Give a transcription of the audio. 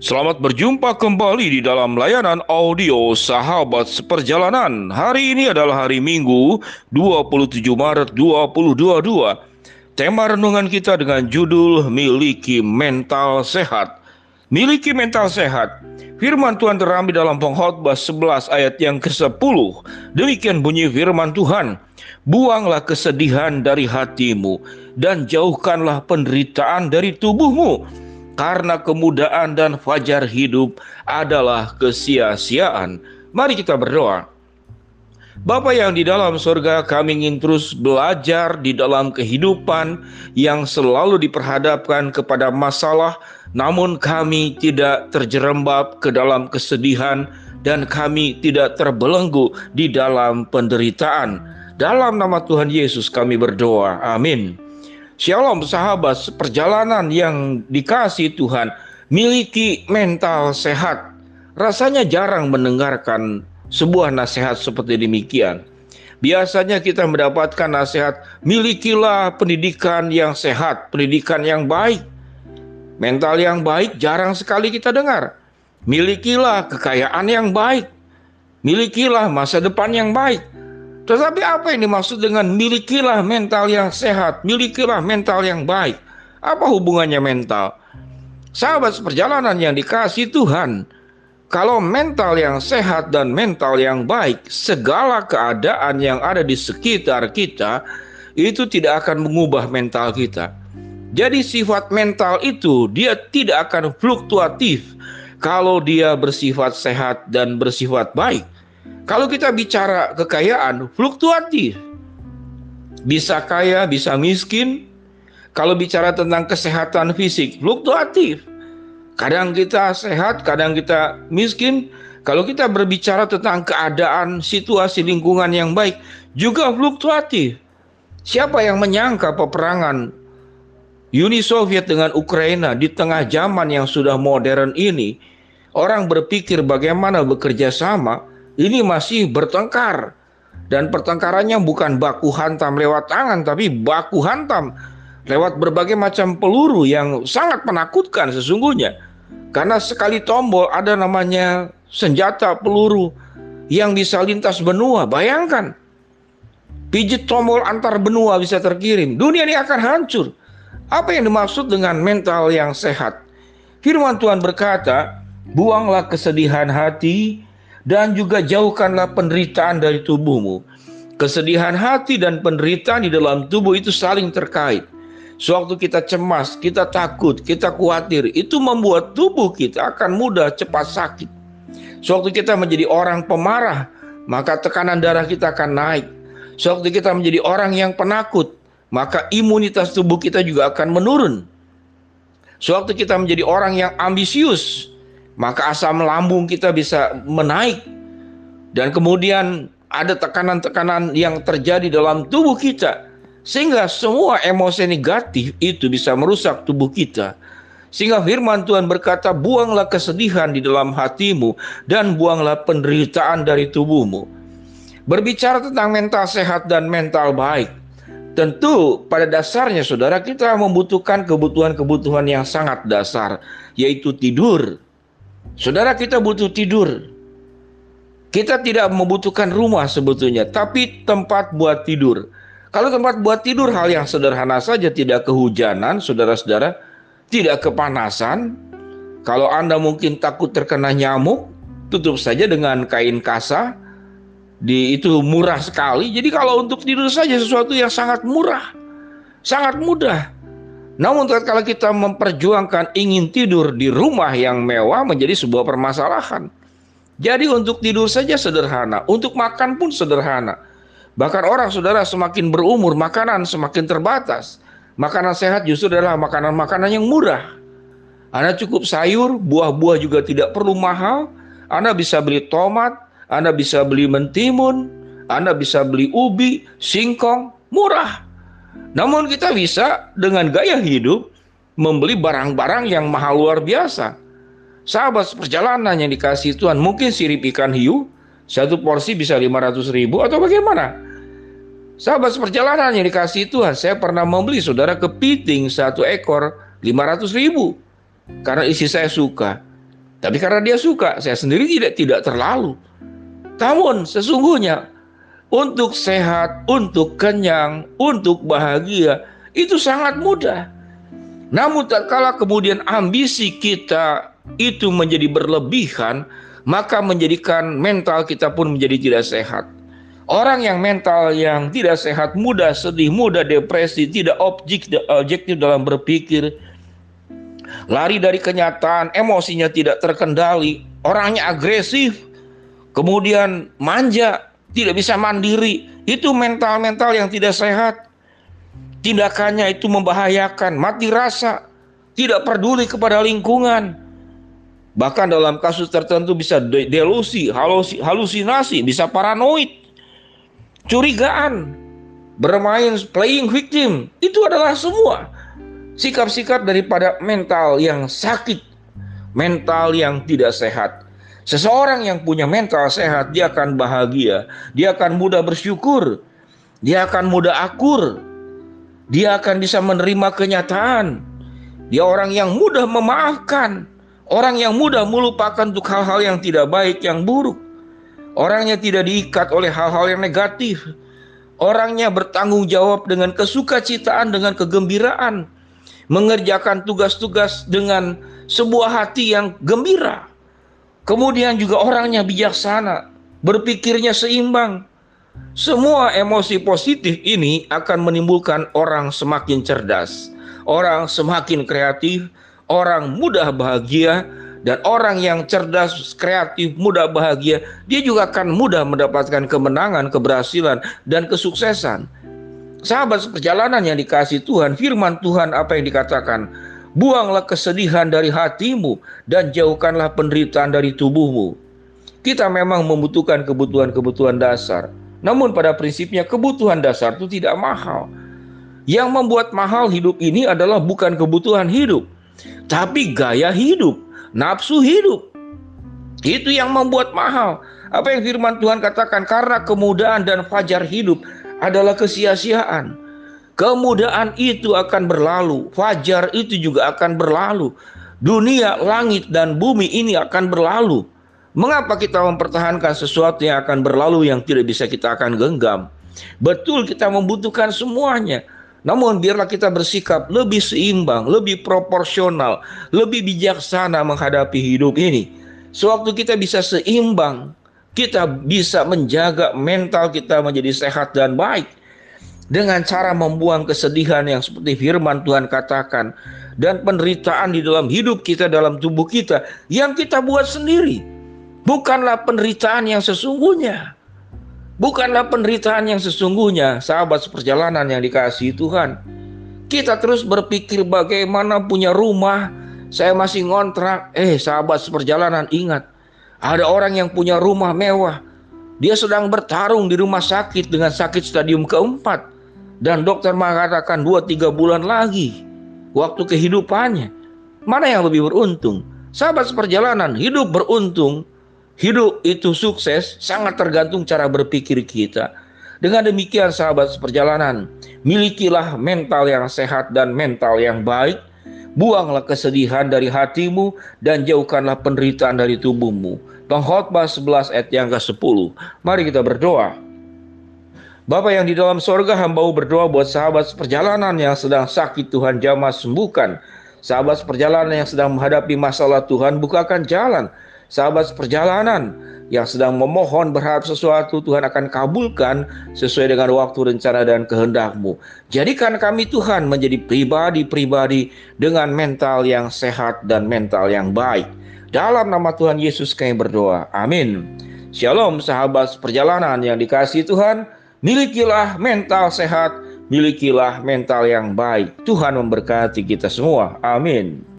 Selamat berjumpa kembali di dalam layanan audio Sahabat Seperjalanan. Hari ini adalah hari Minggu, 27 Maret 2022. Tema renungan kita dengan judul Miliki Mental Sehat. Miliki mental sehat. Firman Tuhan terambil dalam pengkhotbah 11 ayat yang ke-10. Demikian bunyi firman Tuhan. Buanglah kesedihan dari hatimu dan jauhkanlah penderitaan dari tubuhmu karena kemudahan dan fajar hidup adalah kesia-siaan. Mari kita berdoa. Bapa yang di dalam surga, kami ingin terus belajar di dalam kehidupan yang selalu diperhadapkan kepada masalah, namun kami tidak terjerembab ke dalam kesedihan dan kami tidak terbelenggu di dalam penderitaan. Dalam nama Tuhan Yesus kami berdoa. Amin. Shalom sahabat, perjalanan yang dikasih Tuhan miliki mental sehat. Rasanya jarang mendengarkan sebuah nasihat seperti demikian. Biasanya kita mendapatkan nasihat, milikilah pendidikan yang sehat, pendidikan yang baik. Mental yang baik jarang sekali kita dengar. Milikilah kekayaan yang baik. Milikilah masa depan yang baik. Tetapi apa yang dimaksud dengan milikilah mental yang sehat, milikilah mental yang baik? Apa hubungannya mental? Sahabat seperjalanan yang dikasih Tuhan, kalau mental yang sehat dan mental yang baik, segala keadaan yang ada di sekitar kita itu tidak akan mengubah mental kita. Jadi sifat mental itu dia tidak akan fluktuatif kalau dia bersifat sehat dan bersifat baik. Kalau kita bicara kekayaan, fluktuatif. Bisa kaya, bisa miskin. Kalau bicara tentang kesehatan fisik, fluktuatif. Kadang kita sehat, kadang kita miskin. Kalau kita berbicara tentang keadaan situasi lingkungan yang baik, juga fluktuatif. Siapa yang menyangka peperangan Uni Soviet dengan Ukraina di tengah zaman yang sudah modern ini, orang berpikir bagaimana bekerja sama, ini masih bertengkar. Dan pertengkarannya bukan baku hantam lewat tangan tapi baku hantam lewat berbagai macam peluru yang sangat menakutkan sesungguhnya. Karena sekali tombol ada namanya senjata peluru yang bisa lintas benua. Bayangkan pijit tombol antar benua bisa terkirim. Dunia ini akan hancur. Apa yang dimaksud dengan mental yang sehat? Firman Tuhan berkata buanglah kesedihan hati dan juga jauhkanlah penderitaan dari tubuhmu. Kesedihan hati dan penderitaan di dalam tubuh itu saling terkait. Sewaktu kita cemas, kita takut, kita khawatir, itu membuat tubuh kita akan mudah cepat sakit. Sewaktu kita menjadi orang pemarah, maka tekanan darah kita akan naik. Sewaktu kita menjadi orang yang penakut, maka imunitas tubuh kita juga akan menurun. Sewaktu kita menjadi orang yang ambisius, maka asam lambung kita bisa menaik dan kemudian ada tekanan-tekanan yang terjadi dalam tubuh kita sehingga semua emosi negatif itu bisa merusak tubuh kita. Sehingga firman Tuhan berkata, buanglah kesedihan di dalam hatimu dan buanglah penderitaan dari tubuhmu. Berbicara tentang mental sehat dan mental baik, tentu pada dasarnya saudara kita membutuhkan kebutuhan-kebutuhan yang sangat dasar, yaitu tidur, Saudara kita butuh tidur. Kita tidak membutuhkan rumah sebetulnya, tapi tempat buat tidur. Kalau tempat buat tidur hal yang sederhana saja, tidak kehujanan, saudara-saudara, tidak kepanasan. Kalau Anda mungkin takut terkena nyamuk, tutup saja dengan kain kasa. Di itu murah sekali. Jadi kalau untuk tidur saja sesuatu yang sangat murah, sangat mudah. Namun kalau kita memperjuangkan ingin tidur di rumah yang mewah menjadi sebuah permasalahan. Jadi untuk tidur saja sederhana, untuk makan pun sederhana. Bahkan orang saudara semakin berumur, makanan semakin terbatas. Makanan sehat justru adalah makanan-makanan yang murah. Anda cukup sayur, buah-buah juga tidak perlu mahal. Anda bisa beli tomat, Anda bisa beli mentimun, Anda bisa beli ubi, singkong, murah. Namun kita bisa dengan gaya hidup membeli barang-barang yang mahal luar biasa. Sahabat perjalanan yang dikasih Tuhan mungkin sirip ikan hiu satu porsi bisa 500 ribu atau bagaimana? Sahabat perjalanan yang dikasih Tuhan saya pernah membeli saudara kepiting satu ekor 500 ribu karena isi saya suka. Tapi karena dia suka, saya sendiri tidak tidak terlalu. Namun sesungguhnya untuk sehat, untuk kenyang, untuk bahagia itu sangat mudah. Namun tak kala kemudian ambisi kita itu menjadi berlebihan, maka menjadikan mental kita pun menjadi tidak sehat. Orang yang mental yang tidak sehat, mudah sedih, mudah depresi, tidak objektif dalam berpikir, lari dari kenyataan, emosinya tidak terkendali, orangnya agresif, kemudian manja, tidak bisa mandiri. Itu mental-mental yang tidak sehat. Tindakannya itu membahayakan, mati rasa, tidak peduli kepada lingkungan. Bahkan dalam kasus tertentu bisa delusi, halusinasi, bisa paranoid curigaan, bermain playing victim, itu adalah semua sikap-sikap daripada mental yang sakit, mental yang tidak sehat. Seseorang yang punya mental sehat, dia akan bahagia, dia akan mudah bersyukur, dia akan mudah akur, dia akan bisa menerima kenyataan. Dia orang yang mudah memaafkan, orang yang mudah melupakan untuk hal-hal yang tidak baik, yang buruk. Orangnya tidak diikat oleh hal-hal yang negatif. Orangnya bertanggung jawab dengan kesukacitaan, dengan kegembiraan. Mengerjakan tugas-tugas dengan sebuah hati yang gembira. Kemudian juga orangnya bijaksana, berpikirnya seimbang. Semua emosi positif ini akan menimbulkan orang semakin cerdas, orang semakin kreatif, orang mudah bahagia, dan orang yang cerdas, kreatif, mudah bahagia, dia juga akan mudah mendapatkan kemenangan, keberhasilan, dan kesuksesan. Sahabat perjalanan yang dikasih Tuhan, firman Tuhan apa yang dikatakan, buanglah kesedihan dari hatimu dan jauhkanlah penderitaan dari tubuhmu. Kita memang membutuhkan kebutuhan-kebutuhan dasar. Namun pada prinsipnya kebutuhan dasar itu tidak mahal. Yang membuat mahal hidup ini adalah bukan kebutuhan hidup, tapi gaya hidup nafsu hidup. Itu yang membuat mahal. Apa yang firman Tuhan katakan karena kemudahan dan fajar hidup adalah kesia-siaan. Kemudahan itu akan berlalu, fajar itu juga akan berlalu. Dunia, langit dan bumi ini akan berlalu. Mengapa kita mempertahankan sesuatu yang akan berlalu yang tidak bisa kita akan genggam? Betul kita membutuhkan semuanya. Namun biarlah kita bersikap lebih seimbang, lebih proporsional, lebih bijaksana menghadapi hidup ini. Sewaktu kita bisa seimbang, kita bisa menjaga mental kita menjadi sehat dan baik dengan cara membuang kesedihan yang seperti firman Tuhan katakan dan penderitaan di dalam hidup kita dalam tubuh kita yang kita buat sendiri bukanlah penderitaan yang sesungguhnya bukanlah penderitaan yang sesungguhnya, sahabat seperjalanan yang dikasihi Tuhan. Kita terus berpikir bagaimana punya rumah, saya masih ngontrak. Eh, sahabat seperjalanan ingat, ada orang yang punya rumah mewah. Dia sedang bertarung di rumah sakit dengan sakit stadium keempat. Dan dokter mengatakan 2-3 bulan lagi waktu kehidupannya. Mana yang lebih beruntung? Sahabat seperjalanan, hidup beruntung Hidup itu sukses sangat tergantung cara berpikir kita. Dengan demikian sahabat seperjalanan, milikilah mental yang sehat dan mental yang baik. Buanglah kesedihan dari hatimu dan jauhkanlah penderitaan dari tubuhmu. Pengkhotbah 11 ayat yang ke-10. Mari kita berdoa. Bapak yang di dalam sorga hamba berdoa buat sahabat seperjalanan yang sedang sakit Tuhan jamah sembuhkan. Sahabat seperjalanan yang sedang menghadapi masalah Tuhan bukakan jalan sahabat perjalanan yang sedang memohon berharap sesuatu Tuhan akan kabulkan sesuai dengan waktu rencana dan kehendakmu. Jadikan kami Tuhan menjadi pribadi-pribadi dengan mental yang sehat dan mental yang baik. Dalam nama Tuhan Yesus kami berdoa. Amin. Shalom sahabat perjalanan yang dikasih Tuhan. Milikilah mental sehat, milikilah mental yang baik. Tuhan memberkati kita semua. Amin.